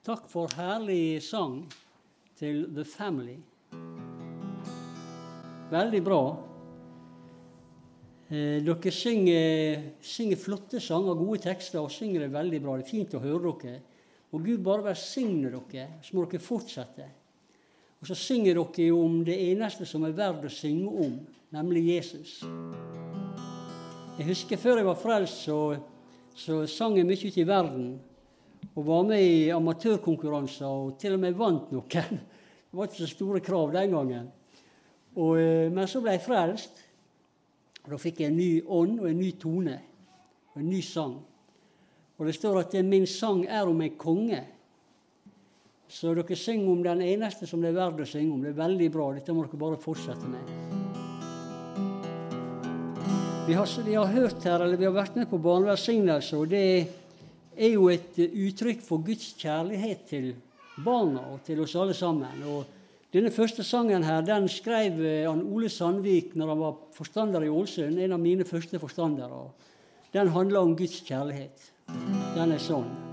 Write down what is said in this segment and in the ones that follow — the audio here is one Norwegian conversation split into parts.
Takk for herlig sang til The Family. Veldig bra. Eh, dere synger, synger, flotte sanger, gode tekster, og synger det veldig bra. Det er fint å høre dere. Og Gud bare velsigne dere, så må dere fortsette. Og så synger dere om det eneste som er verdt å synge om, nemlig Jesus. Jeg husker før jeg var frelst, så, så sang jeg mye ute i verden og var med i amatørkonkurranser og til og med vant noen. Det var ikke så store krav den gangen. Og, eh, men så ble jeg frelst. Da fikk jeg en ny ånd og en ny tone og en ny sang. Og det står at min sang er om en konge. Så dere synger om den eneste som det er verdt å synge om. Det er veldig bra. Dette må dere bare fortsette med. Vi har, vi har hørt her, eller vi har vært med på barnevelsignelse, og det er er jo et eh, uttrykk for Guds kjærlighet til barna og til oss alle sammen. Og denne første sangen her, den skrev eh, han Ole Sandvik når han var forstander i Ålesund. En av mine første forstandere. Den handler om Guds kjærlighet. Den er sånn.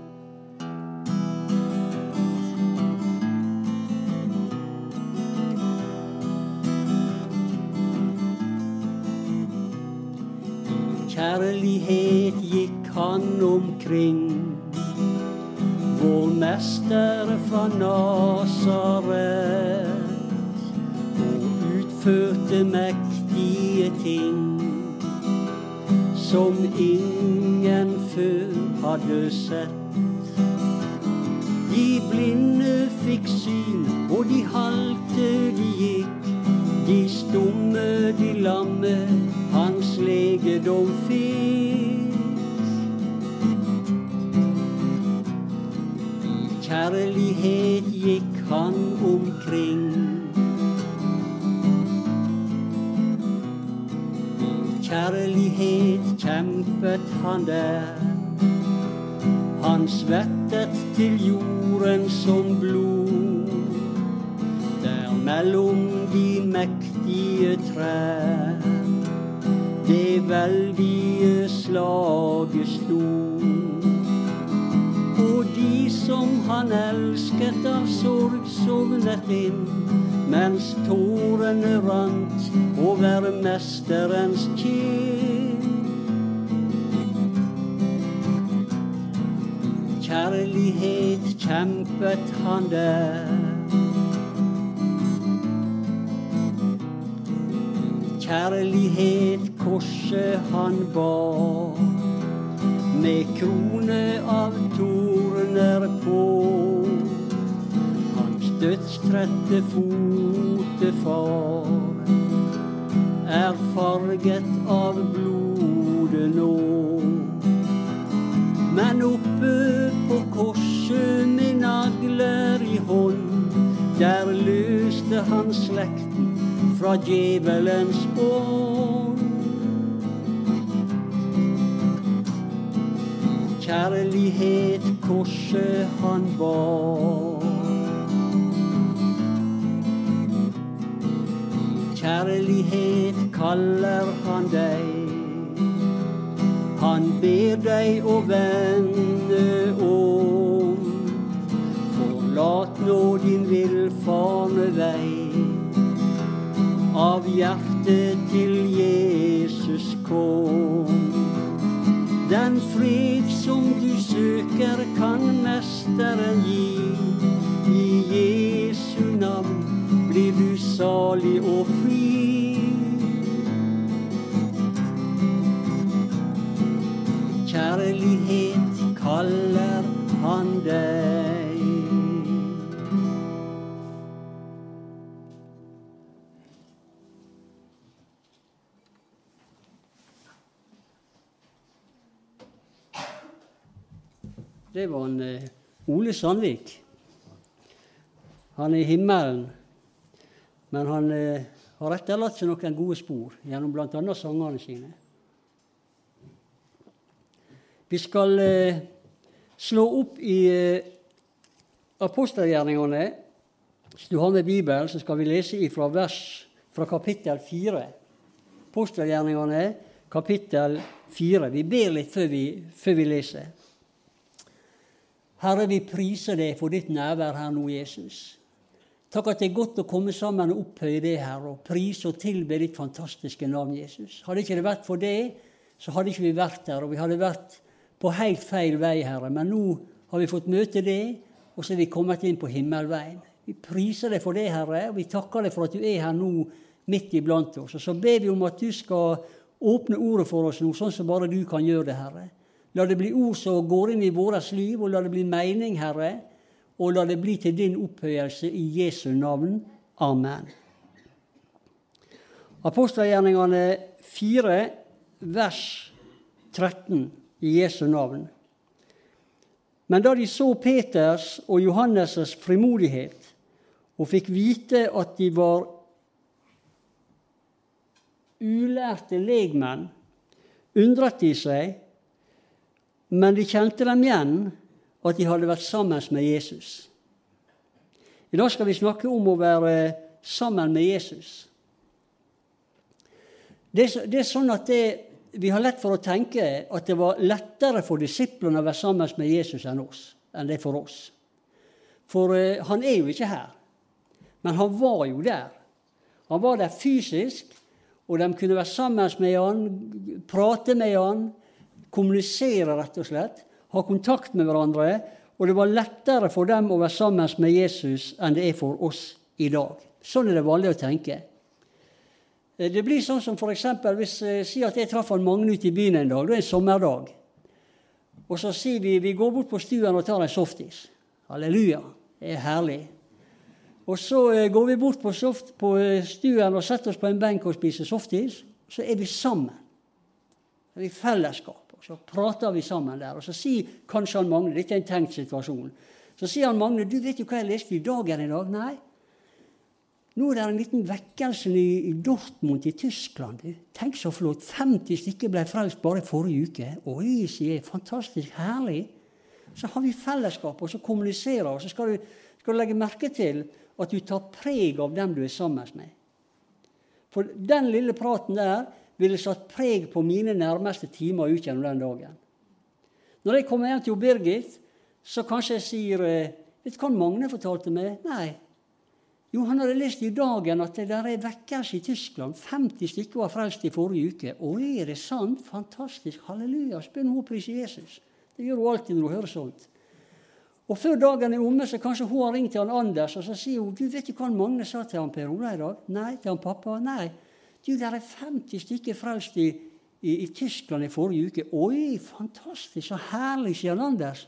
Kjærlighet gikk han omkring. Vår mester fra Nasaret og utførte mektige ting som ingen før hadde sett. De blinde fikk syn, og de halte de gikk. De stumme, de lamme, legedom I kjærlighet gikk han omkring. I Kjærlighet kjempet han der. Han svettet til jorden som blod. Der mellom de mektige trær det veldige slaget sto som han elsket av sorg sovnet inn, mens tårene rant over mesterens kinn. Kjærlighet kjempet han der. Kjærlighet korset han bar, med krone av torner på. Hans dødstrette fotefar er farget av blodet nå. Men oppe på korset med nagler i hånd, der løste han slekten fra djevelens bånd. Kjærlighet korset han bar. Kjærlighet kaller han deg. Han ber deg å vende om. Forlat nå din villfarne vei. Av hjertet til Jesus kom. Søker, kan Mesteren gi. I Jesu navn blir du salig og fri. Det var en uh, Ole Sandvik. Han er i himmelen, men han uh, har etterlatt seg noen gode spor gjennom bl.a. sangene sine. Vi skal uh, slå opp i apostelgjerningene. Hvis du har med Bibelen, så skal vi lese fra vers fra kapittel 4. Apostelgjerningene, kapittel 4. Vi ber litt før vi, før vi leser. Herre, vi priser deg for ditt nærvær her nå, Jesus. Takk at det er godt å komme sammen og opphøye det, her, og prise og tilbe ditt fantastiske navn, Jesus. Hadde ikke det vært for det, så hadde ikke vi vært der, og vi hadde vært på helt feil vei, Herre. Men nå har vi fått møte det, og så er vi kommet inn på himmelveien. Vi priser deg for det, Herre, og vi takker deg for at du er her nå midt iblant oss. Og så ber vi om at du skal åpne ordet for oss nå, sånn som bare du kan gjøre det, Herre. La det bli ord som går inn i vårt liv, og la det bli mening, Herre. Og la det bli til din opphøyelse i Jesu navn. Amen. Apostelgjerningene 4, vers 13 i Jesu navn. Men da de så Peters og Johannes' frimodighet og fikk vite at de var ulærte legmenn, undret de seg, men de kjente dem igjen at de hadde vært sammen med Jesus. I dag skal vi snakke om å være sammen med Jesus. Det, er sånn at det, Vi har lett for å tenke at det var lettere for disiplene å være sammen med Jesus enn oss, enn det er for oss. For uh, han er jo ikke her, men han var jo der. Han var der fysisk, og de kunne være sammen med han, prate med han, kommunisere, rett og slett, ha kontakt med hverandre. Og det var lettere for dem å være sammen med Jesus enn det er for oss i dag. Sånn er det vanlig å tenke. Eh, det blir sånn som f.eks. hvis jeg eh, sier at jeg traff han Magne ute i byen en dag. Det er en sommerdag. Og så sier vi vi går bort på stuen og tar en softis. Halleluja. Det er herlig. Og så eh, går vi bort på, soft, på stuen og setter oss på en benk og spiser softis. Så er vi sammen. Vi er i fellesskap. Og så prater vi sammen der. Og så sier kanskje han Magne Dette er en tenkt situasjon. Så sier han Magne du vet jo hva jeg leste i dagen i dag. Nei. Nå er det en liten vekkelse i, Dortmund i Tyskland. Tenk så flott. 50 stykker ble frelst bare forrige uke. Oi, sier jeg. Fantastisk herlig. Så har vi fellesskap, og så kommuniserer og så skal du, skal du legge merke til at du tar preg av dem du er sammen med. For den lille praten der ville satt preg på mine nærmeste timer ut gjennom den dagen. Når jeg kommer hjem til Birgit, så kanskje jeg sier eh, Vet du hva Magne fortalte meg? Nei. Jo, han hadde lest i Dagen at det der er vekkelse i Tyskland. 50 stykker var frelst i forrige uke. Og er det sant? Fantastisk. Halleluja. Spør nå pris Jesus. Det gjør hun alltid når hun hører sånt. Og før dagen er omme, så kanskje hun har ringt til han Anders, og så sier hun du vet ikke hva Magne sa til han Per Ola i dag? Nei, til han pappa? Nei. Du, der er 50 stykker frelst i, i, i, Tyskland i forrige uke. Oi, fantastisk, så herlig, sier han Anders.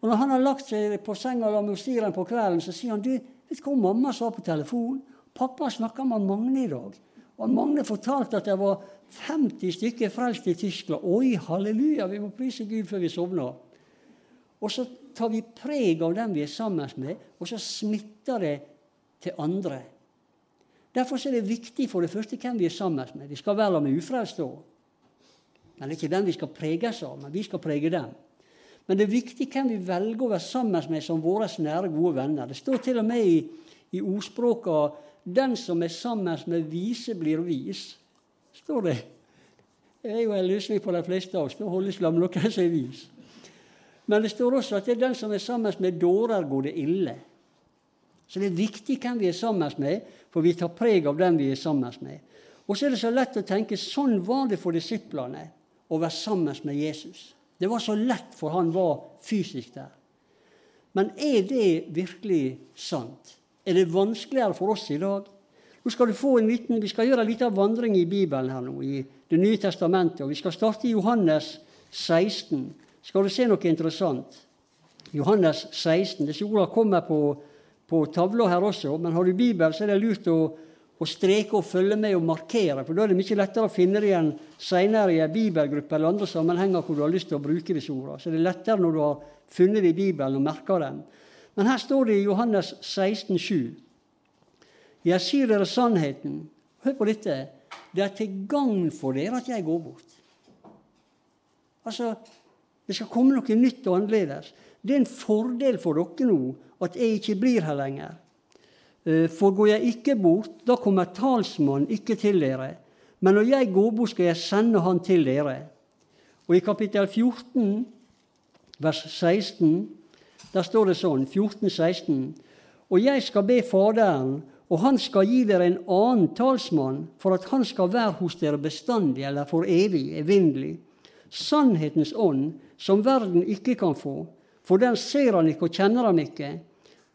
Og når han har lagt seg på senga og med på kvelden, så sier han du, vet du hva mamma sa på telefon? Pappa snakka med Magne i dag. Og Magne fortalte at det var 50 stykker frelst i Tyskland. Oi, halleluja, vi må prise Gud før vi sovner. Og så tar vi preg av dem vi er sammen med, og så smitter det til andre. Derfor er det viktig for det første hvem vi er sammen med. Vi skal være med ufrelste òg. Men det er ikke den vi skal preges av, men vi skal prege dem. Men det er viktig hvem vi velger å være sammen med som våre nære, gode venner. Det står til og med i, i ordspråka 'Den som er sammen med vise, blir vis'. Står det. Det er jo en løsning på de fleste av oss. Nå holdes la med noen som er vis. Men det står også at det er den som er sammen med dårer, går det ille. Så det er viktig hvem vi er sammen med, for vi tar preg av den vi er sammen med. Og så er det så lett å tenke sånn var det for disiplene å være sammen med Jesus. Det var så lett, for han var fysisk der. Men er det virkelig sant? Er det vanskeligere for oss i dag? Nå skal du få en liten, Vi skal gjøre en liten vandring i Bibelen her nå, i Det nye testamentet. og Vi skal starte i Johannes 16 skal du se noe interessant. Johannes 16. Disse ordene kommer på, på tavla her også, men har du Bibel, så er det lurt å, å streke og følge med og markere, for da er det mye lettere å finne det igjen senere i en bibelgruppe eller andre sammenhenger hvor du har lyst til å bruke disse ordene. Så det er lettere når du har funnet det i Bibelen og merka dem. Men her står det i Johannes 16, 16,7.: Jeg sier dere sannheten. Hør på dette. Det er til gagn for dere at jeg går bort. Altså, det skal komme noe nytt og annerledes. Det er en fordel for dere nå at jeg ikke blir her lenger. Eh, for går jeg ikke bort, da kommer talsmannen ikke til dere. Men når jeg går bort, skal jeg sende han til dere. Og i kapittel 14, vers 16, Der står det sånn, 14-16. Og jeg skal be Faderen, og han skal gi dere en annen talsmann, for at han skal være hos dere bestandig, eller for evig, evinnelig. Sannhetens ånd, som verden ikke kan få, for den ser han ikke og kjenner han ikke.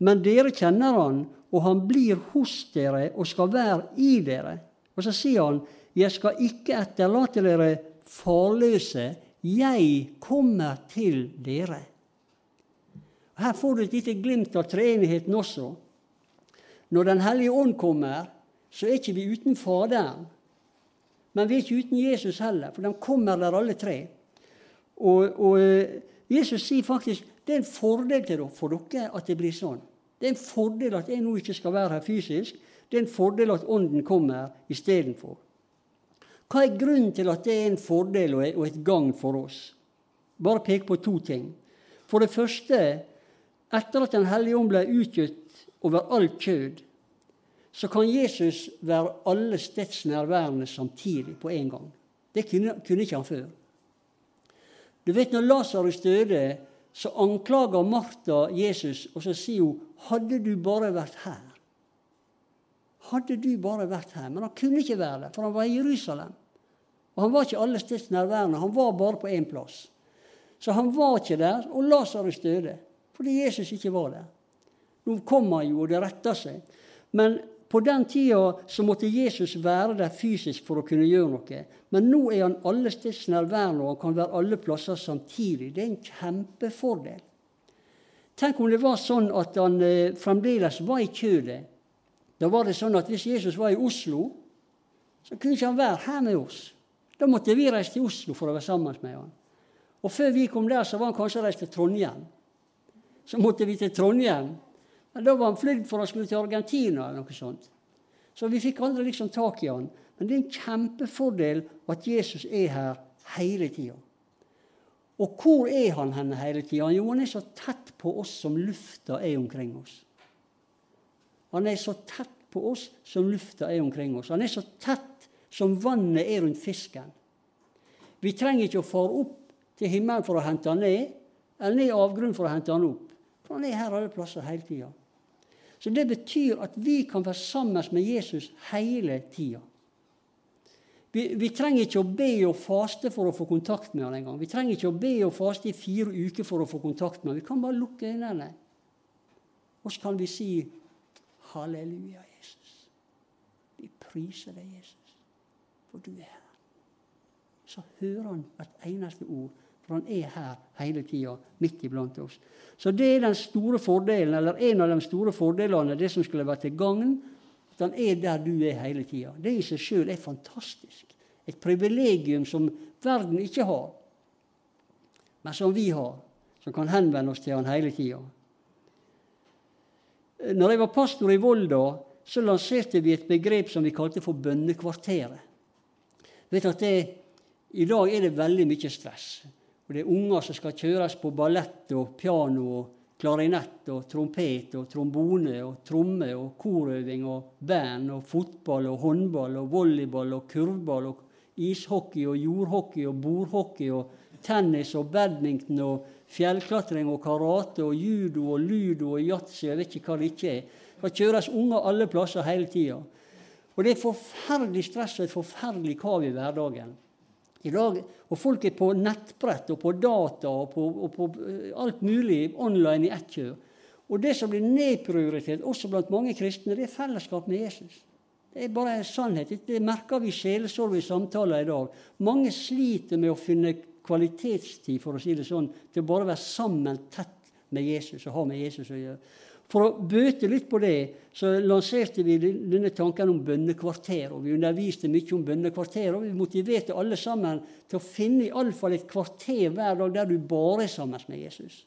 Men dere kjenner han, og han blir hos dere og skal være i dere. Og så sier han, jeg skal ikke etterlate dere farløse, jeg kommer til dere. Her får du et lite glimt av treenigheten også. Når Den hellige ånd kommer, så er ikke vi uten Faderen. Men vi er ikke uten Jesus heller, for de kommer der alle tre. Og, og eh, Jesus sier faktisk det er en fordel dere, for dere at det blir sånn. Det er en fordel at jeg nå ikke skal være her fysisk. Det er en fordel at Ånden kommer istedenfor. Hva er grunnen til at det er en fordel og et gagn for oss? Bare pek på to ting. For det første, etter at Den hellige ånd ble utgitt over alt kjød, så kan Jesus være alle steds nærværende samtidig på en gang. Det kunne, kunne ikke han før. Du vet, Når Lasarus døde, så anklager Martha Jesus, og så sier hun, 'Hadde du bare vært her.' Hadde du bare vært her. Men han kunne ikke være der, for han var i Jerusalem. Og han var ikke alle steds nærværende, han var bare på én plass. Så han var ikke der, og Lasarus døde fordi Jesus ikke var der. Nå kom han jo, og det retta seg. Men på den tida så måtte Jesus være der fysisk for å kunne gjøre noe. Men nå er han alle steds nærværende, og han kan være alle plasser samtidig. Det er en kjempefordel. Tenk om det var sånn at han eh, fremdeles var i kjødet. Da var det sånn at Hvis Jesus var i Oslo, så kunne ikke han være her med oss. Da måtte vi reise til Oslo for å være sammen med han. Og Før vi kom der, så var han kanskje reist til Trondheim. Så måtte vi til Trondheim da var han flydd for å skulle til Argentina eller noe sånt. Så vi fikk aldri liksom tak i han. Men det er en kjempefordel at Jesus er her hele tida. Og hvor er han henne hele tida? Jo, han er så tett på oss som lufta er omkring oss. Han er så tett på oss som lufta er omkring oss. Han er så tett som vannet er rundt fisken. Vi trenger ikke å fare opp til himmelen for å hente han ned, eller ned avgrunnen for å hente han opp. For han er her alle plasser hele tida. Så det betyr at vi kan være sammen med Jesus hele tida. Vi, vi, trenger ikke å be og faste for å få kontakt med han engang. Vi trenger ikke å be og faste i fire uker for å få kontakt med han. Vi kan bare lukke øynene. Og så kan vi si Halleluja, Jesus. Vi priser deg, Jesus, for du er her. Så hører han hvert eneste ord for han er her hele tida, midt iblant oss. Så det er den store fordelen, eller en av de store fordelene, det som skulle vært til gagn. At han er der du er hele tida. Det i seg sjøl er fantastisk. Et privilegium som verden ikke har, men som vi har. Som kan henvende oss til han hele tida. Når jeg var pastor i Volda, så lanserte vi et begrep som vi kalte for bønnekvarteret. Vet at det, I dag er det veldig mye stress. Og det er unger som skal kjøres på ballett og piano og klarinett og trompet og trombone og tromme og korøving og band og fotball og håndball og volleyball og kurvball og ishockey og jordhockey og bordhockey og tennis og badminton og fjellklatring og karate og judo og ludo og yatzy jeg vet ikke hva det ikke er. Det kjøres unger alle plasser hele tida. Og det er forferdelig stress og et forferdelig kav i hverdagen i dag. Og folk er på nettbrett og på data og på, og på eh, alt mulig online i ett kjør. Og det som blir nedprioritert også blant mange kristne, det er fellesskap med Jesus. Det er bare en sannhet. Det merker vi Sjelesorg i samtaler i dag. Mange sliter med å finne kvalitetstid, for å si det sånn, til å bare være sammen tett med Jesus og ha med Jesus å gjøre. For å bøte litt på det, så lanserte vi denne tanken om bønnekvarter. og Vi underviste mye om bønnekvarter, og vi motiverte alle sammen til å finne iallfall et kvarter hver dag der du bare er sammen med Jesus.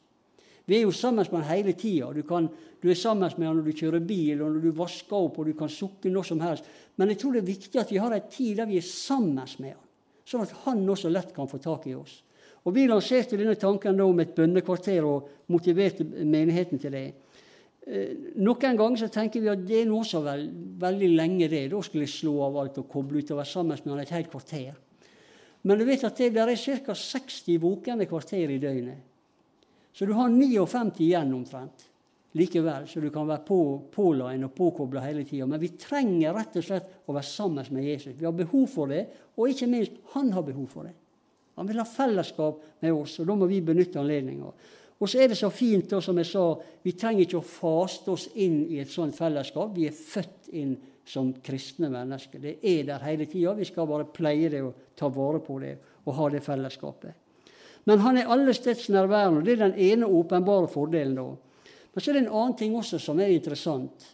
Vi er jo sammen med han hele tida. Du, du, er sammen med han når du kjører bil, og når du vasker opp, og du kan sukke når som helst. Men jeg tror det er viktig at vi har en tid der vi er sammen med han, sånn at han også lett kan få tak i oss. Og Vi lanserte denne tanken om et bønnekvarter og motiverte menigheten til det. Eh, noen ganger så tenker vi at det er nå så veld, veldig lenge, det. Da skulle jeg slå av alt og koble ut og være sammen med han et helt kvarter. Men du vet at det der er ca. 60 våkne kvarter i døgnet. Så du har 59 igjen omtrent likevel, så du kan være på, påline og påkobla hele tida. Men vi trenger rett og slett å være sammen med Jesus. Vi har behov for det, og ikke minst, han har behov for det. Han vil ha fellesskap med oss, og da må vi benytte anledninga. Og så er det så fint, da, som jeg sa, vi trenger ikke å faste oss inn i et sånt fellesskap. Vi er født inn som kristne mennesker. Det er der hele tida. Vi skal bare pleie det og ta vare på det og ha det fellesskapet. Men han er allestedsnærværende, og det er den ene åpenbare fordelen. da. Men så er det en annen ting også som er interessant.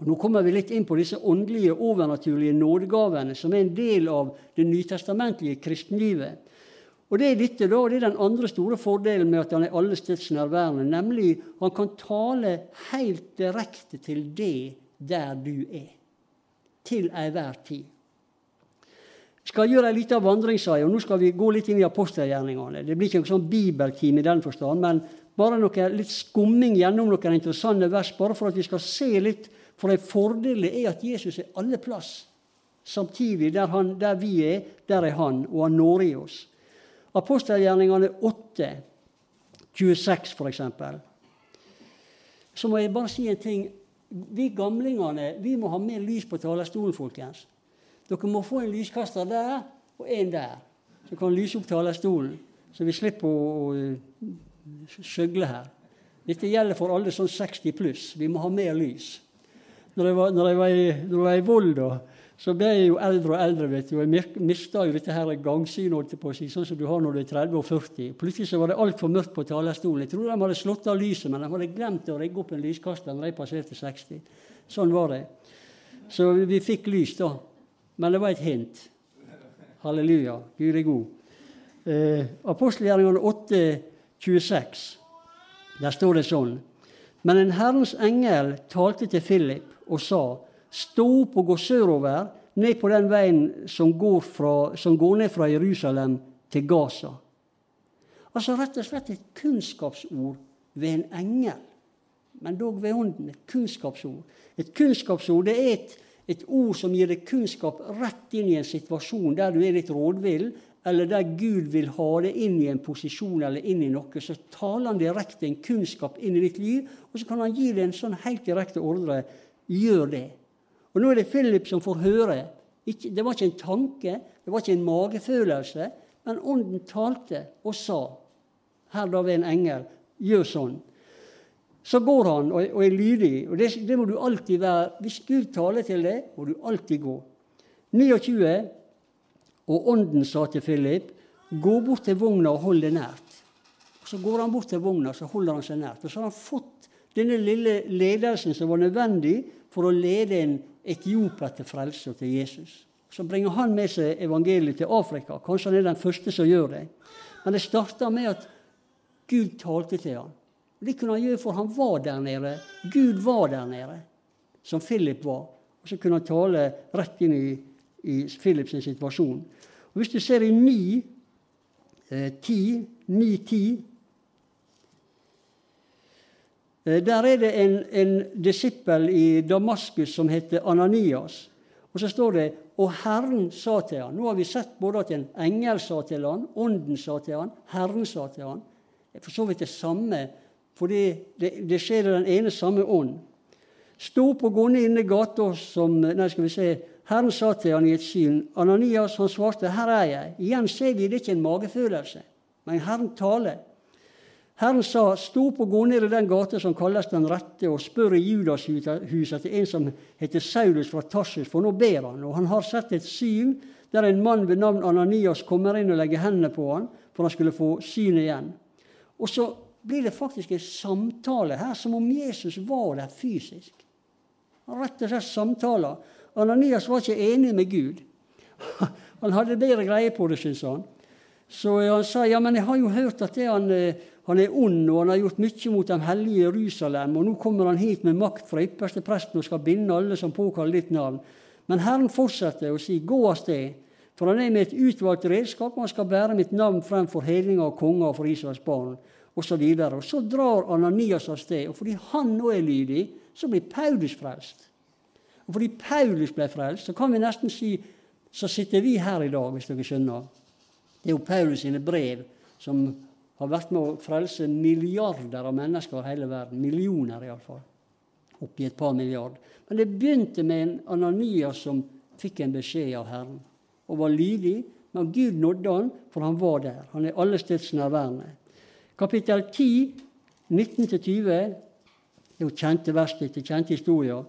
Og Nå kommer vi litt inn på disse åndelige, overnaturlige nådegavene som er en del av det nytestamentlige kristenlivet. Og Det er dette da, det er den andre store fordelen med at han er allestedsnærværende, nemlig han kan tale helt direkte til det der du er. Til enhver tid. Jeg skal gjøre en liten vandring, sa jeg, og nå skal vi gå litt inn i apostelgjerningene. Det blir ikke noen sånn bibeltime i den forstand, men bare noe, litt skumming gjennom noen interessante vers, bare for at vi skal se litt. For en fordel er at Jesus er alle plass. Samtidig, der, han, der vi er, der er han, og han når i oss. Apostelgjerningene 8, 26 f.eks. Så må jeg bare si en ting. Vi gamlingene vi må ha mer lys på talerstolen, folkens. Dere må få en lyskaster der og en der, som kan lyse opp talerstolen. Så vi slipper å, å skjøgle her. Dette gjelder for alle sånn 60 pluss. Vi må ha mer lys. Når jeg var, når jeg var, i, når jeg i Volda, så ble jeg jo eldre og eldre. vet du, og Jeg mista jo dette her gangsynet, sånn som du har når du er 30 og 40. Plutselig så var det altfor mørkt på talerstolen. Jeg trodde de hadde slått av lyset, men de hadde glemt å rigge opp en lyskaster når jeg passerte 60. Sånn var det. Så vi fikk lys, da. Men det var et hint. Halleluja. Gud er god. Eh, Apostelgjerningene 8 26. Der står det sånn. Men en Herrens engel talte til Philip og sa:" Stå opp og gå sørover, ned på den veien som går, fra, som går ned fra Jerusalem til Gaza. Altså rett og slett et kunnskapsord ved en engel, men dog ved ånden. Et kunnskapsord. Et kunnskapsord det er et, et ord som gir deg kunnskap rett inn i en situasjon der du er litt rådvill, eller der Gud vil ha deg inn i en posisjon eller inn i noe, så taler han direkte en kunnskap inn i ditt liv, og så kan han gi deg en sånn helt direkte ordre. Gjør det. Og nå er det Philip som får høre. Ikke, det var ikke en tanke, det var ikke en magefølelse, men Ånden talte og sa, her da ved en engel, gjør sånn. Så går han og, og er lydig. og det, det, må du alltid være. Hvis Gud taler til deg, må du alltid gå. 29 og ånden sa til Philip, gå bort til vogna og hold det nært. Så går han bort til vogna så holder han seg nært. Og så har han fått denne lille ledelsen som var nødvendig for å lede en etioper til frelse og til Jesus. Så bringer han med seg evangeliet til Afrika. Kanskje han er den første som gjør det. Men det starta med at Gud talte til ham. Det kunne han gjøre, for han var der nede. Gud var der nede, som Philip var. Og så kunne han tale rett inn i, i Philips situasjon. Og Hvis du ser i 9, eh, 10, 9, 10 eh, Der er det en, en disippel i Damaskus som heter Ananias. Og så står det og Herren sa til han. Nå har vi sett både at en engel sa til han, Ånden sa til han, Herren sa til han. Er for så vidt det samme, for det, det, skjer i den ene samme ånd. Stå opp og gå ned inne gata som Nei, skal vi se Herren sa til han i et syn. Ananias han svarte, 'Her er jeg.' Igjen ser vi det ikke en magefølelse, men Herren taler. Herren sa, 'Stå opp og gå ned i den gata som kalles Den rette', og spør i Judashuset til en som heter Saulus fra Tarsus, for nå ber han. Og han har sett et syn der en mann ved navn Ananias kommer inn og legger hendene på han, for han skulle få synet igjen. Og så blir det faktisk en samtale her, som om Jesus var der fysisk. Rett og slett samtaler. Ananias var ikke enig med Gud. Han hadde bedre greie på det, syns han. Så han sa ja, men jeg har jo hørt at det han, eh, han, er ond, og han har gjort mye mot de hellige Jerusalem, og nå kommer han hit med makt fra ypperste presten og skal binde alle som påkaller ditt navn. Men Herren fortsetter å si, gå av sted, for han er med et utvalgt redskap, og han skal bære mitt navn frem for hedninger og konger og for Israels barn, osv. Så, videre. og så drar Ananias av sted, og fordi han nå er lydig, så blir Paulus frelst. Og fordi Paulus ble frelst, så kan vi nesten si så sitter vi her i dag, hvis dere skjønner. Det er jo Paulus sine brev som har vært med å frelse milliarder av mennesker over hele verden. Millioner, iallfall. Oppi et par milliard. Men det begynte med en Ananias som fikk en beskjed av Herren, og var lydig. Men Gud nådde han, for han var der. Han er allestedsnærværende. Kapittel 10, 19-20, det er jo kjente vers etter kjente historier.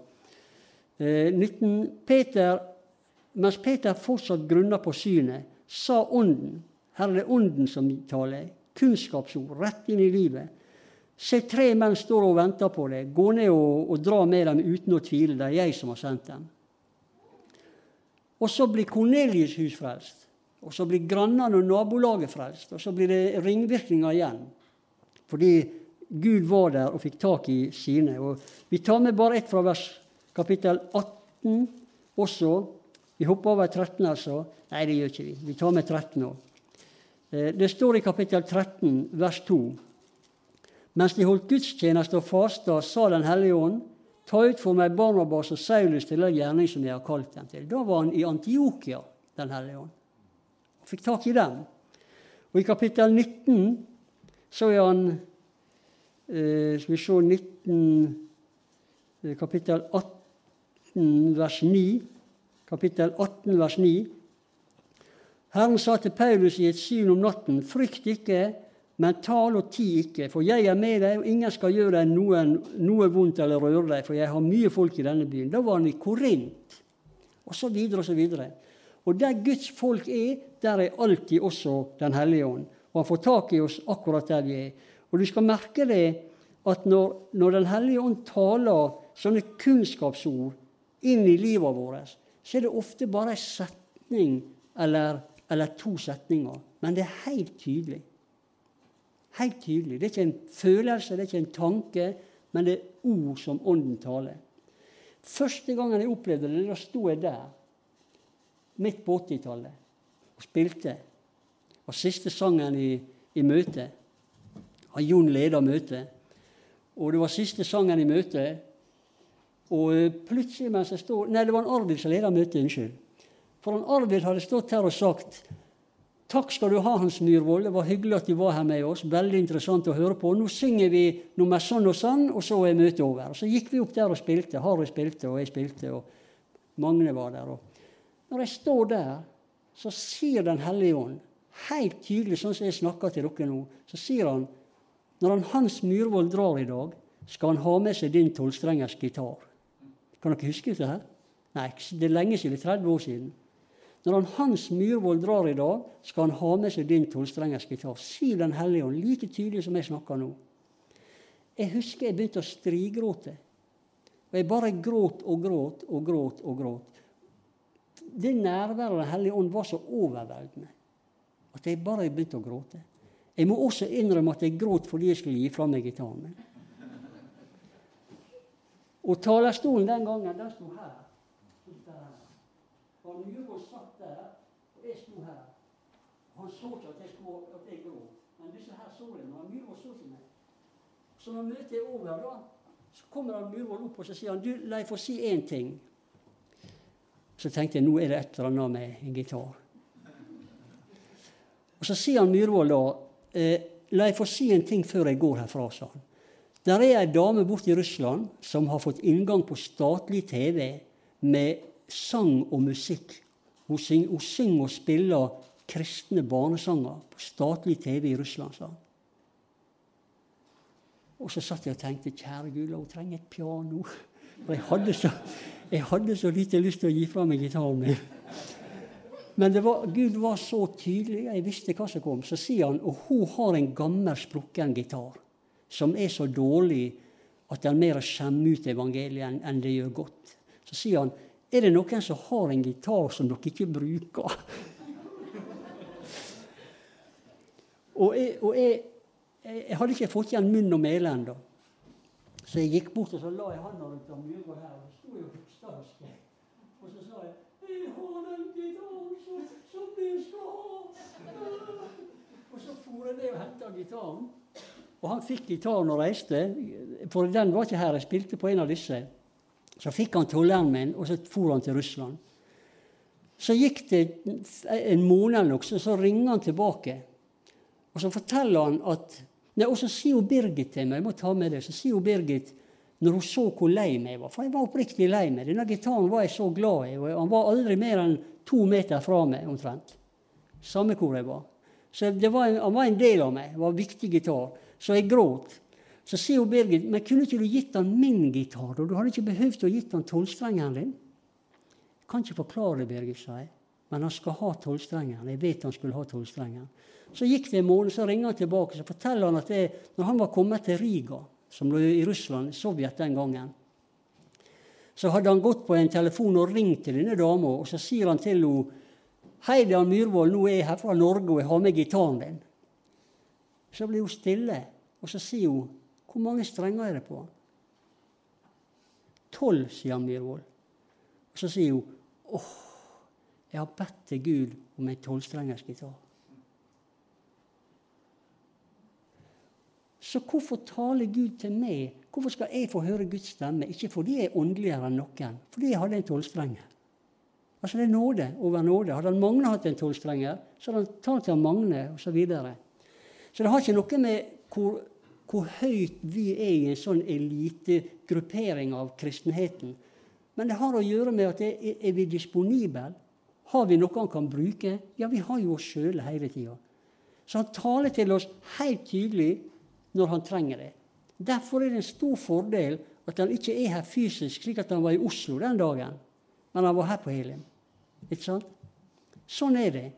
Eh, 19, Peter, mens Peter fortsatt grunna på synet, sa Ånden Her er det Ånden som taler. Kunnskapsord rett inn i livet. Se, tre menn står og venter på deg. Gå ned og, og dra med dem uten å tvile. Det er jeg som har sendt dem. Og så blir Kornelius hus frelst. Og så blir grannene og nabolaget frelst. Og så blir det ringvirkninger igjen. Fordi Gud var der og fikk tak i sine. Og vi tar med bare ett fra vers kapittel 18 også. Vi hopper over 13, altså. Nei, det gjør ikke vi. Vi tar med 13 òg. Eh, det står i kapittel 13, vers 2. Mens de holdt gudstjeneste og fasta, sa Den hellige ånd, ta ut for meg Barnabas og Saulus til den gjerning som jeg har kalt dem til. Da var han i Antiokia, Den hellige ånd, Han fikk tak i dem. Og i kapittel 19 så er han eh, Skal vi se 19, eh, Kapittel 18, vers 9. Kapittel 18, vers 9. Herren sa til Paulus i et syn om natten.: Frykt ikke, men tal og ti ikke, for jeg er med deg, og ingen skal gjøre deg noe, noe vondt eller røre deg, for jeg har mye folk i denne byen. Da var han i Korint, og så videre og så videre. Og der Guds folk er, der er alltid også Den hellige ånd. Og han får tak i oss akkurat der vi er. Og du skal merke det at når, når Den hellige ånd taler sånne kunnskapsord inn i livet vårt, så er det ofte bare en setning eller eller to setninger. Men det er helt tydelig. Helt tydelig. Det er ikke en følelse, det er ikke en tanke, men det er ord som Ånden taler. Første gangen jeg opplevde det, da sto jeg der, midt på 80-tallet, og spilte. Og siste sangen i, i møtet. Jon leda møtet. Og det var siste sangen i møtet. Og eh, plutselig mens jeg står Nei, det var en Arvid som leda møtet. Unnskyld. For han Arvid hadde stått her og sagt Takk skal du ha, Hans Myhrvold. Det var hyggelig at du var her med oss. Veldig interessant å høre på. Nå synger vi nummer sånn og sånn, og så er møtet over. Så gikk vi opp der og spilte. Harry spilte, og jeg spilte, og Magne var der. Og når jeg står der, så sier Den hellige ånd, helt tydelig sånn som jeg snakker til dere nå, så sier han når han Hans Myhrvold drar i dag, skal han ha med seg din tolvstrengers gitar. Kan dere huske dette? Nei, det er lenge siden. 30 år siden. Når han Hans Myhrvold drar i dag, skal han ha med seg din tolvstrengers gitar. Si Den hellige ånd, like tydelig som jeg snakker nå. Jeg husker jeg begynte å strigråte. Og jeg bare gråt og gråt og gråt og gråt. Det nærværet av Den hellige ånd var så overveldende at jeg bare begynte å gråte. Jeg må også innrømme at jeg gråt fordi jeg skulle gi fra meg gitaren min. Og talerstolen den gangen, den sto her. Og Myhrvold satt der, og jeg sto her. Han så ikke at jeg, skulle, at jeg gråt. Men disse her så det. Men Myhrvold så ikke meg. Så når møtet er over, da, så kommer han opp og så sier han, du, la jeg få si én ting. Så tenkte jeg nå er det et eller annet med en gitar. Og Så sier han Myhrvold da eh, La jeg få si en ting før jeg går herfra, sa han. Der er ei dame borte i Russland som har fått inngang på statlig TV med sang og musikk. Hun, syng, hun synger og spiller kristne barnesanger på statlig TV i Russland, sa han. Og så satt jeg og tenkte kjære Gud, hun trenger et piano. For jeg hadde, så, jeg hadde så lite lyst til å gi fra meg gitaren min. Men var, Gud var så tydelig, jeg visste hva som kom. Så sier han og hun har en gammel, sprukken gitar som er så dårlig at den mer skjemmer ut evangeliet enn det gjør godt. Så sier han er det noen som har en gitar som dere ikke bruker? og, jeg, og jeg, jeg, hadde ikke fått igjen munn og mæle ennå. Så jeg gikk bort og så la jeg hånda rundt om mura her. Og sto jo staske. Og så sa jeg 'Jeg har den gitaren som, som du skal ha'. Og så for jeg ned og henta gitaren. Og han fikk gitaren og reiste, for den var ikke her. Jeg spilte på en av disse. Så fikk han tolleren min, og så for han til Russland. Så gikk det en måned eller noe, så ringer han tilbake. Og så forteller han at Nei, Og så sier hun Birgit til meg, jeg må ta med det, så sier hun Birgit når hun så hvor lei meg var. For jeg var oppriktig lei meg. Denne gitaren var jeg så glad i. og Han var aldri mer enn to meter fra meg omtrent. Samme hvor jeg var. Så var en, Han var en del av meg. Det var en viktig gitar. Så jeg gråt. Så sier Birgit men kunne ikke du gitt han min gitar? og Du hadde ikke behøvd å gitt han tolvstrengeren din. Jeg kan ikke forklare det, Birgit, sa jeg. Men han skal ha tolvstrengeren. Jeg vet han skulle ha tolvstrengeren. Så gikk det en måned, så ringer han tilbake så forteller han at det, når han var kommet til Riga, som lå i Russland, Sovjet den gangen, så hadde han gått på en telefon og ringt til denne dama, og så sier han til henne Hei, det er Myhrvold, nå er jeg her fra Norge, og jeg har med gitaren din. Så blir hun stille, og så sier hun Hvor mange strenger er det på? Tolv, sier han Myhrvold. Og så sier hun åh, jeg har bedt til Gud om en tolvstrengers gitar. Så hvorfor taler Gud til meg? Hvorfor skal jeg få høre Guds stemme? Ikke fordi jeg er åndeligere enn noen, fordi jeg hadde en tolvstrenger. Altså Det er nåde over nåde. Hadde han Magne hatt en tolvstrenger, så hadde han talt til Magne osv. Så, videre. så det har ikke noe med hvor, hvor høyt vi er i en sånn elitegruppering av kristenheten. Men det har å gjøre med at er, er vi disponible? Har vi noe han kan bruke? Ja, vi har jo oss sjøl hele tida. Så han taler til oss helt tydelig når han trenger det. Derfor er det en stor fordel at han ikke er her fysisk, slik at han var i Oslo den dagen, men han var her på Helim. Ikke sant? Sånn er det.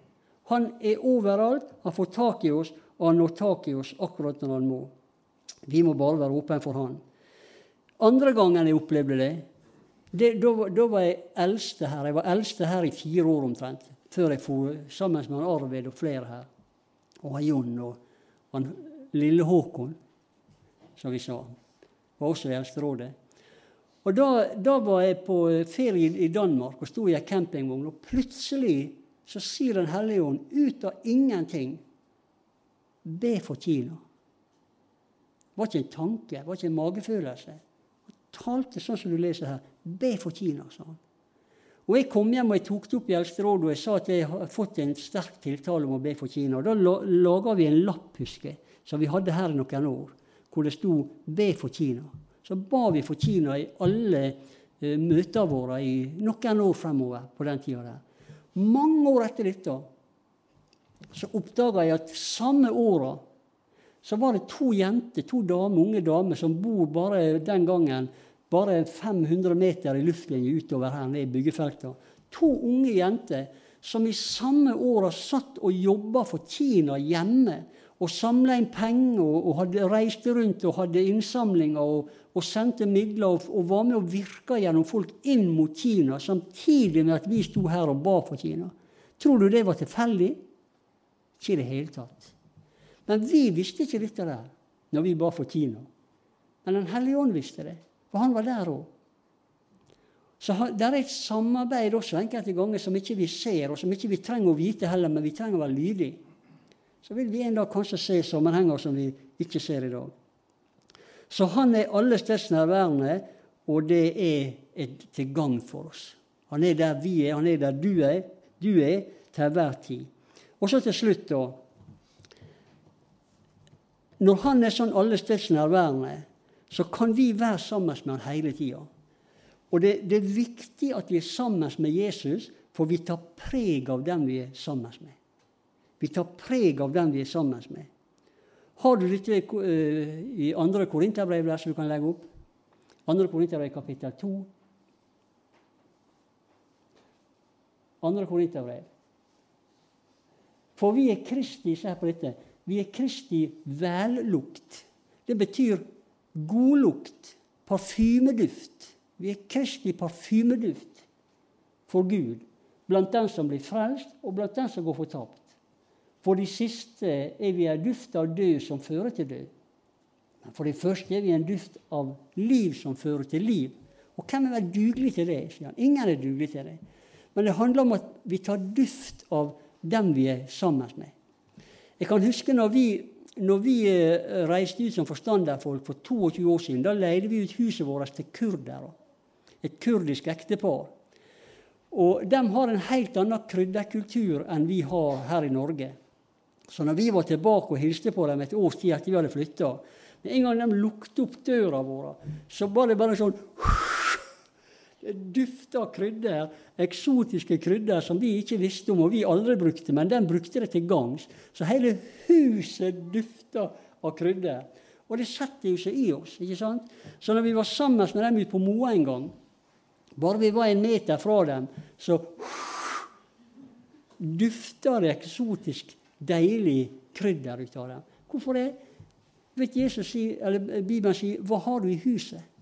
Han er overalt, han får tak i oss, og han når tak i oss akkurat når han må. Vi må bare være åpne for han. Andre gangen jeg opplevde det, det da, da, var jeg eldste her. Jeg var eldste her i fire år omtrent, før jeg for sammen med han Arvid og flere her. Og Jon og han Lille Håkon, som vi sa. Var også i Eldsterådet. Og da, da, var jeg på ferie i Danmark og sto i ei campingvogn, og plutselig så sier Den hellige ånd ut av ingenting Be for Kina. Det var ikke en tanke, det var ikke en magefølelse. Han talte sånn som du leser her. Be for Kina, sa han. Og Jeg kom hjem og jeg tok det opp i Eldsterådet og jeg sa at jeg har fått en sterk tiltale om å be for Kina. Da laga vi en lapp, husker som vi hadde her i noen år, hvor det sto 'Be for Kina'. Så ba vi for Kina i alle eh, møtene våre i noen år fremover på den tida der. Mange år etter dette så oppdaga jeg at samme åra så var det to jenter, to damer, unge damer som bor bare den gangen bare 500 meter i luftlinje utover her nede i byggefeltet. To unge jenter som i samme åra satt og jobba for Kina hjemme og samla inn penger og, og hadde reiste rundt og hadde innsamlinger og, og sendte midler og, og, var med og virka gjennom folk inn mot Kina, samtidig med at vi sto her og ba for Kina. Tror du det var tilfeldig? Ikke i det hele tatt. Men vi visste ikke dette der når vi ba for Kina. Men Den hellige ånd visste det, for han var der òg. Så Det er et samarbeid også enkelte ganger som ikke vi ser, og som ikke vi trenger å vite heller, men vi trenger å være lydige så vil vi en dag kanskje se sammenhenger som vi ikke ser i dag. Så han er alle steds nærværende, og det er til gagn for oss. Han er der vi er, han er der du er, du er til hver tid. Og så til slutt, da. Når han er sånn alle steds nærværende, så kan vi være sammen med han hele tida. Og det, det, er viktig at vi er sammen med Jesus, for vi tar preg av dem vi er sammen med. Vi tar preg av den vi er sammen med. Har du dette uh, i andre Korinterbrev der som du kan legge opp? Andre Korinterbrev kapittel 2. Andre Korinterbrev. For vi er Kristi se på dette, vi er Kristi vellukt. Det betyr godlukt, parfymeduft. Vi er Kristi parfymeduft for Gud blant den som blir frelst, og blant den som går fortapt. For de siste er vi en duft av død som fører til død. Men for det første er vi en duft av liv som fører til liv. Og hvem er dugelig til det? sier han. Ingen er dugelig til det. Men det handler om at vi tar duft av dem vi er sammen med. Jeg kan huske når vi, når vi eh, reiste ut som forstanderfolk for 22 år siden. Da leide vi ut huset vårt til kurdere. Et kurdisk ektepar. Og De har en helt annen krydderkultur enn vi har her i Norge. Så når vi var tilbake og hilste på dem et års tid etter vi hadde flytta Med en gang de lukket opp døra vår, så var det bare sånn Det dufta krydder, eksotiske krydder som vi ikke visste om og vi aldri brukte, men den brukte det til gangs. Så hele huset dufta av krydder. Og det setter jo seg i oss. ikke sant? Så når vi var sammen med dem ute på Moa en gang, bare vi var en meter fra dem, så dufta det eksotisk deilig krydder ut av dem. Hvorfor det? Vet Jesus eller Bibelen sier 'Hva har du i huset?'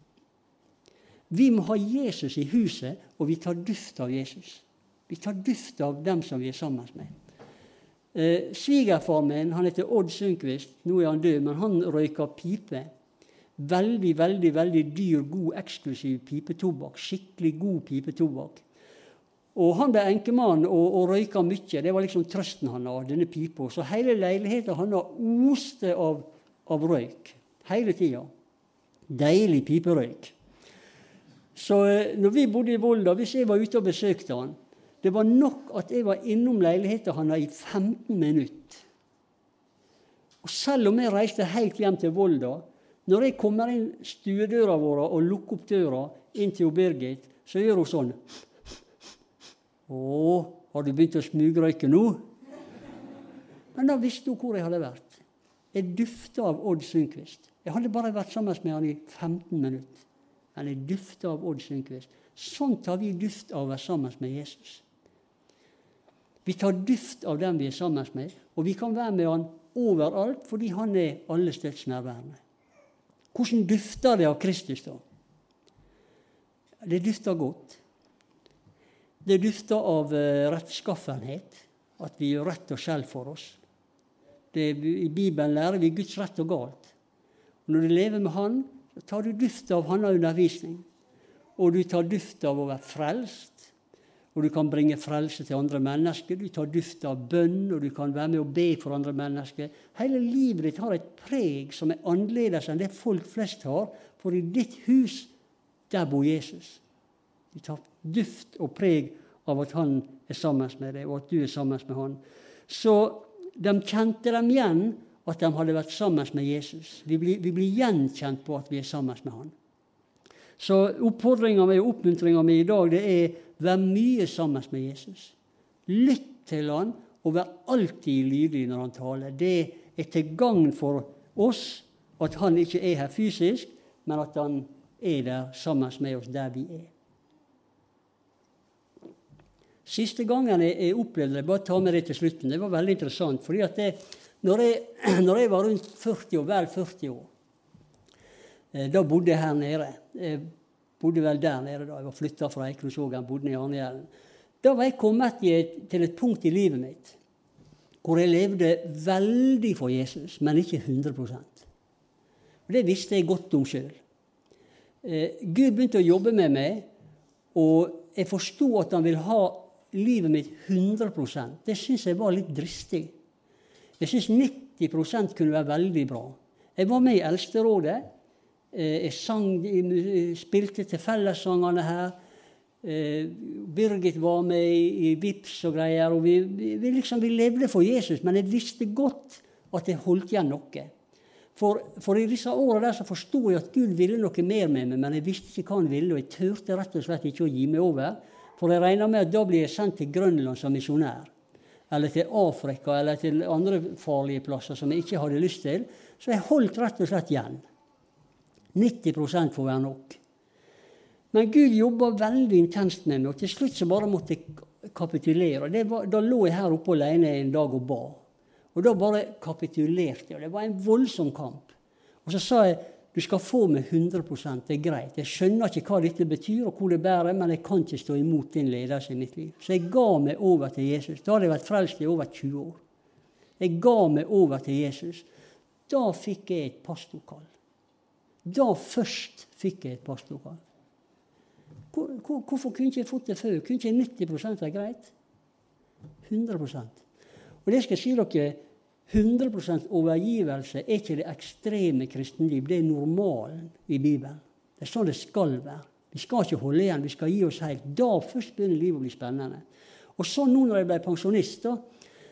Vi må ha Jesus i huset, og vi tar duft av Jesus. Vi tar duft av dem som vi er sammen med. Eh, Svigerfar min han heter Odd Sundquist. Nå er han død, men han røyker pipe. Veldig, veldig veldig dyr, god, eksklusiv pipetobakk. Skikkelig god pipetobakk. Og Han ble enkemann og, og røyka mye. Det var liksom trøsten han hadde, denne pipa. Så hele leiligheten han oste av, av røyk hele tida. Deilig piperøyk. Så eh, når vi bodde i Volda, hvis jeg var ute og besøkte han, det var nok at jeg var innom leiligheten hans i 15 minutter. Og selv om jeg reiste helt hjem til Volda, når jeg kommer inn stuedøra vår og lukker opp døra inn til Birgit, så gjør hun sånn 'Å, har du begynt å smugrøyke nå?' Men da visste hun hvor jeg hadde vært. Jeg dufta av Odd Sundquist. Jeg hadde bare vært sammen med han i 15 minutter. Men dufte av Odd Sundquist. Sånn tar vi duft av å være sammen med Jesus. Vi tar duft av dem vi er sammen med, og vi kan være med han overalt fordi han er alle steds nærværende. Hvordan dufter det av Kristus, da? Det dufter godt. Det dufter av eh, rettskaffenhet, at vi gjør rett og skjell for oss. Det, I Bibelen lærer vi Guds rett og galt. Når du lever med Han, så tar du duft av Hans undervisning. Og du tar duft av å være frelst. Og du kan bringe frelse til andre mennesker. Du tar duft av bønn, og du kan være med og be for andre mennesker. Hele livet ditt har et preg som er annerledes enn det folk flest har. For i ditt hus, der bor Jesus. Du tar duft og preg av at han er sammen med deg, og at du er sammen med han. Så de kjente dem igjen at de hadde vært sammen med Jesus. Vi blir, vi blir gjenkjent på at vi er sammen med han. Så oppfordringa mi og oppmuntringa mi i dag det er vær mye sammen med Jesus. Lytt til han, og vær alltid lydig når han taler. Det er til gagn for oss at han ikke er her fysisk, men at han er der sammen med oss der vi er. Siste gangen jeg, opplevde det, bare ta med det til slutten, det var veldig interessant. fordi at det, når, jeg, når, jeg, var rundt 40 år, vel 40 år, eh, da bodde jeg her nede. Jeg bodde vel der nede da jeg var flytta fra Eikrosvågen, bodde i Arnehjellen. Da var jeg kommet et, til et punkt i livet mitt hvor jeg levde veldig for Jesus, men ikke 100 Og Det visste jeg godt om sjøl. Eh, Gud begynte å jobbe med meg, og jeg forsto at han ville ha livet mitt 100% Det syns jeg var litt dristig. Jeg syns 90% kunne være veldig bra. Jeg var med i Eldsterådet. Eh, jeg sang, spilte til fellessangene her. Eh, Birgit var med i, VIPS og greier. og vi, vi, liksom, vi levde for Jesus, men jeg visste godt at jeg holdt igjen noe. For, for, i disse årene der så forsto jeg at Gud ville noe mer med meg, men jeg visste ikke hva han ville, og jeg turte rett og slett ikke å gi meg over. For jeg regner med at da blir jeg sendt til Grønland som misjonær. Eller til Afrika eller til andre farlige plasser som jeg ikke hadde lyst til. Så jeg holdt rett og slett igjen. 90 får være nok. Men Gud jobba veldig intenst med meg, og til slutt så bare måtte jeg kapitulere. Var, da lå jeg her oppe alene en dag og ba. Og da bare kapitulerte jeg. Det var en voldsom kamp. Og så sa jeg du skal få meg 100% det er greit. Jeg skjønner ikke hva dette betyr, og hvor det bærer, men jeg kan ikke stå imot din ledelse i mitt liv. Så jeg ga meg over til Jesus. Da hadde jeg vært frelst i over 20 år. Jeg ga meg over til Jesus. Da fikk jeg et pastorkall. Da først fikk jeg et pastorkall. Hvor, hvor, hvorfor kunne ikke jeg fått det før? Kunne ikke 90% være greit? 100% Og det skal jeg si dere 100% overgivelse er ikke det ekstreme kristenliv. Det er normalen i Bibelen. Det er sånn det skal være. Vi skal ikke holde igjen, vi skal gi oss helt. Da først begynner livet å bli spennende. Og så nå når jeg ble pensjonist, da,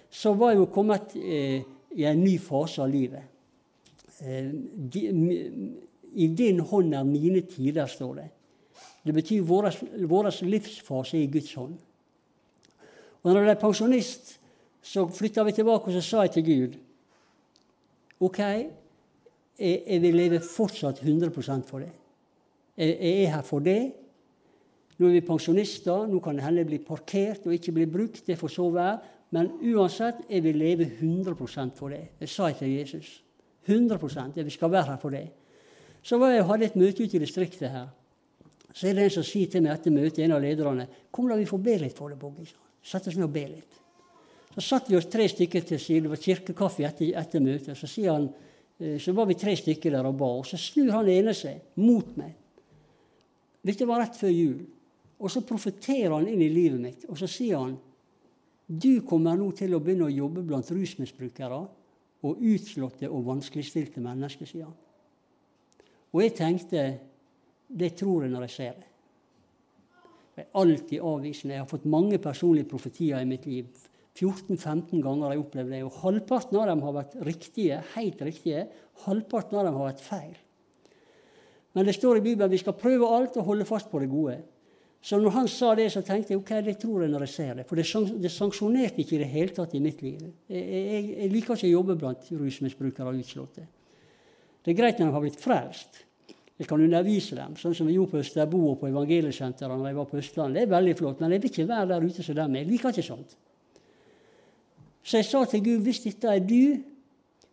så var jeg jo kommet eh, i en ny fase av livet. Eh, de, I din hånd er mine tider, står det. Det betyr vår livsfase er i Guds hånd. Og når jeg ble pensjonist, så flytta vi tilbake, og så sa jeg til Gud OK, jeg, vil leve fortsatt 100 for det. Jeg, jeg er her for det. Nå er vi pensjonister, nå kan det hende bli parkert og ikke bli brukt. Det får så være. Men uansett, jeg vil leve 100% for det. Det sa jeg til Jesus. 100 Vi skal være her for det. Så var jeg og hadde et møte ute i distriktet her. Så er det en som sier til meg etter møtet, en av lederne, 'Kom, la vi få be litt for deg, Bogge.' Sett oss ned og be litt. Så satt vi oss tre stykker til side. Det var kirkekaffe etter, etter møtet. Så, han, eh, så var vi tre stykker der og ba. Og så snur han ene seg mot meg. Dette var rett før jul. Og så profeterer han inn i livet mitt. Og så sier han du kommer nå til å begynne å jobbe blant rusmisbrukere og utslåtte og vanskeligstilte mennesker, sier han. Og jeg tenkte det tror jeg når jeg ser det. Jeg er alltid avvisende. Jeg har fått mange personlige profetier i mitt liv. 14-15 ganger har jeg opplevd det. Og halvparten av dem har vært riktige, helt riktige. Halvparten av dem har vært feil. Men det står i Bibelen vi skal prøve alt og holde fast på det gode. Så når han sa det, så tenkte jeg ok, det tror jeg når jeg ser det. For det, sanksjonerte ikke i det hele tatt i mitt liv. Jeg, jeg, jeg liker ikke å jobbe blant rusmisbrukere og utslåtte. Det er greit når de har blitt frelst. Jeg kan undervise dem, sånn som vi gjorde på Østerbo og på evangeliesenteret når jeg var på Østlandet. Det er veldig flott, men jeg vil ikke være der ute som dem. Jeg liker ikke sånt. Så jeg sa til Gud hvis dette er du,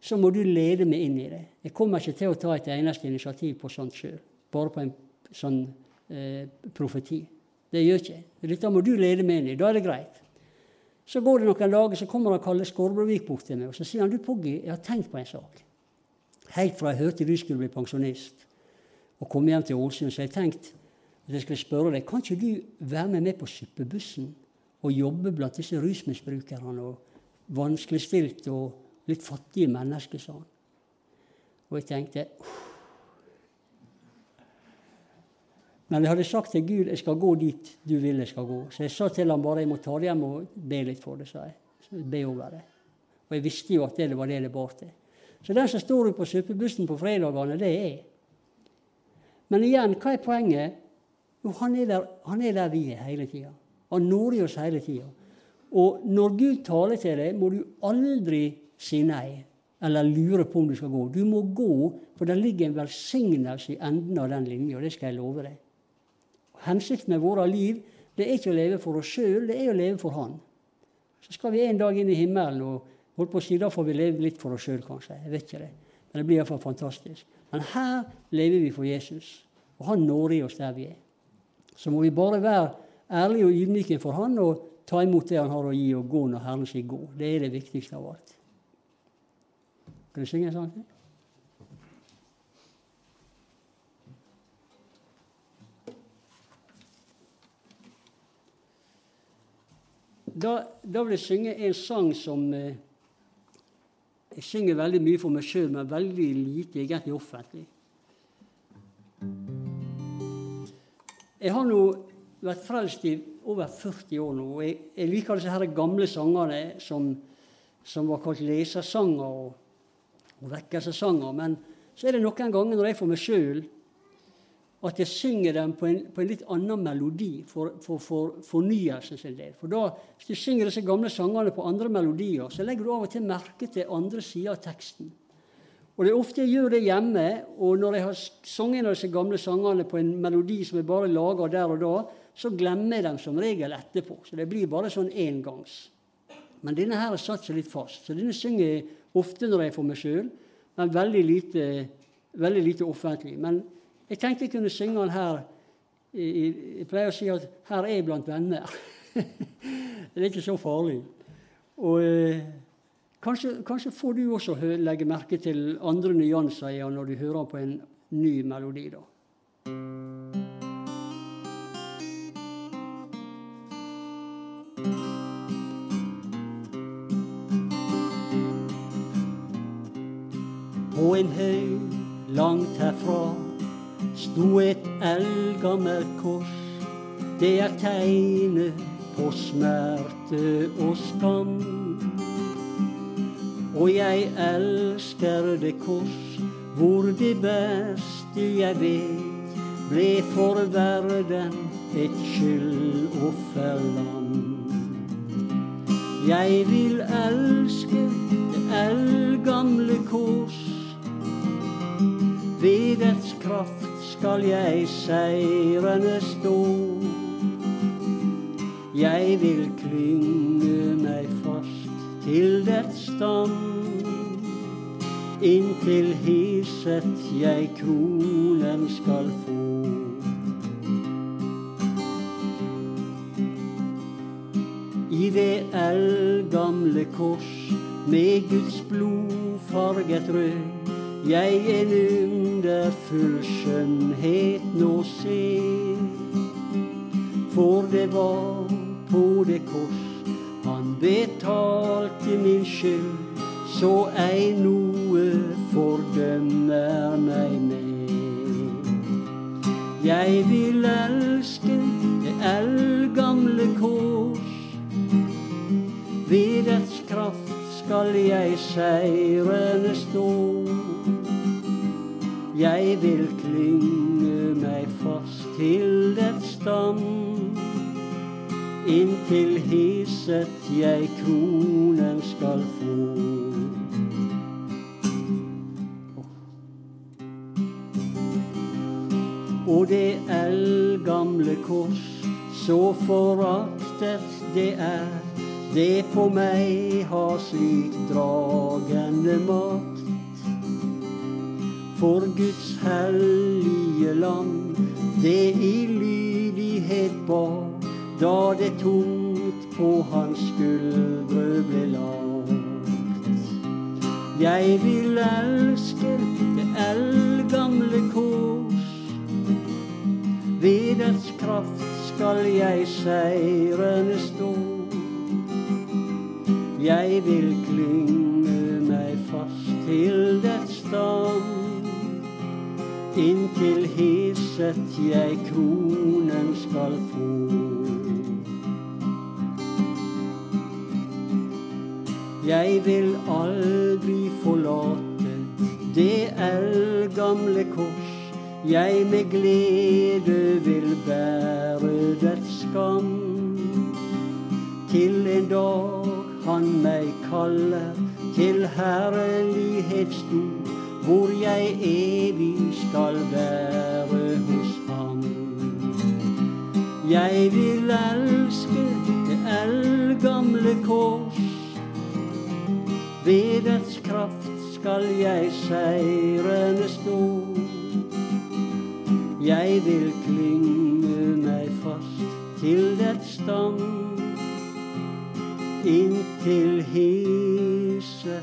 så må du lede meg inn i det. Jeg kommer ikke til å ta et eneste initiativ på sånt sjøl. Bare på en sånn eh, profeti. Det gjør ikke Dette må du lede meg inn i. Da er det greit. Så går det noen dager, så kommer han Kalle Skorbrovik bort til meg og så sier han, du Poggi, jeg har tenkt på en sak. Helt fra jeg hørte du skulle bli pensjonist og komme hjem til Ålesund, så jeg tenkt at jeg skulle spørre deg, kan ikke du være med meg på suppebussen og jobbe blant disse rusmisbrukerne og vanskeligstilte og litt fattige mennesker, sa han. Og jeg tenkte Men jeg hadde sagt til Gud jeg skal gå dit du vil jeg skal gå. Så jeg sa til ham bare jeg må ta det hjem og be litt for det. sa jeg. Be over det. Og jeg visste jo at det var det det bar til. Så den som står på suppebussen på fredagene, det er jeg. Men igjen, hva er poenget? Jo, han er der, han er der vi er hele tida. Han i oss hele tida. Og når Gud taler til deg, må du aldri si nei eller lure på om du skal gå. Du må gå, for det ligger en velsignelse i enden av den linja. Det skal jeg love deg. Hensikten med våre liv det er ikke å leve for oss sjøl, det er å leve for Han. Så skal vi en dag inn i himmelen, og holdt på å si, da får vi leve litt for oss sjøl, kanskje. Jeg vet ikke det. Men det blir iallfall fantastisk. Men her lever vi for Jesus, og Han når i oss der vi er. Så må vi bare være ærlige og ydmyke for Han og ta imot det Han har å gi, og gå når Herren sier gå. Det er det viktigste av alt. Kan du synge en sang til? da, da, vil jeg synge en sang som eh, Jeg synger veldig mye for meg sjøl, men veldig lite egentlig offentlig. Jeg har nå vært frelst i over 40 år nå. Jeg, jeg liker disse her gamle sangene som, som var kalt lesersanger og, og vekkelsessanger. Men så er det noen ganger når jeg for meg sjøl at jeg synger dem på en, på en litt annen melodi for, for, for fornyelsen sin del. For da, Hvis du synger disse gamle sangene på andre melodier, så legger du av og til merke til andre sider av teksten. Og det er ofte jeg gjør det hjemme, og når jeg har sunget disse gamle sangene på en melodi som jeg bare lager der og da, så glemmer jeg dem som regel etterpå. Så det blir bare sånn engangs. Men denne her har satt seg litt fast. Så denne synger jeg ofte når jeg er for meg sjøl, men veldig lite, veldig lite offentlig. Men jeg tenkte jeg kunne synge den her. Jeg pleier å si at 'her er jeg blant venner'. det er ikke så farlig. Og eh, kanskje, kanskje, får du også legge merke til andre nyanser når du hører på en ny melodi. da. Tegnet på smerte og skam. Og jeg elsker det kors, hvor det beste jeg vet, ble for verden et skyldofferland. Jeg vil elske det eldgamle kors. Ved dets kraft skal jeg seirende stå. Jeg vil klynge meg fast til dets stam. Inntil hisset jeg kronen skal få. I det eldgamle kors med Guds blod farget rød, jeg en underfull skjønnhet nå ser. For det var på det kors han betalte min skyld, så ei noe fordømmer meg med. Jeg vil elske det eldgamle kors. Ved dets kraft skal jeg seirende stå. Jeg vil klynge meg fast til dets stam. Inntil hisset jeg kronen skal få. Og det eldgamle kors, så foraktet det er, det på meg har slik dragende makt. For Guds hellige land, det i lydighet bar, da det tungt på hans skuldre ble lagt. Jeg vil elske det eldgamle kors. Ved dets kraft skal jeg seirende stå. Jeg vil klynge meg fast til dets stam. Inntil hisset jeg kronen skal få. Jeg vil aldri forlate det eldgamle kors. Jeg med glede vil bære dets skam. Til en dag han meg kaller til herlighetsstod hvor jeg evig skal være hos ham. Jeg vil elske det eldgamle kors. Ved dets kraft skal jeg seirende stå. Jeg vil klynge meg fast til dets stam. Inntil hiset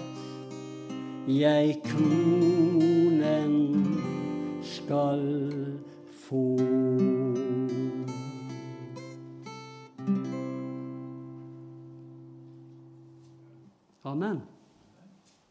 jeg kronen skal få. Amen.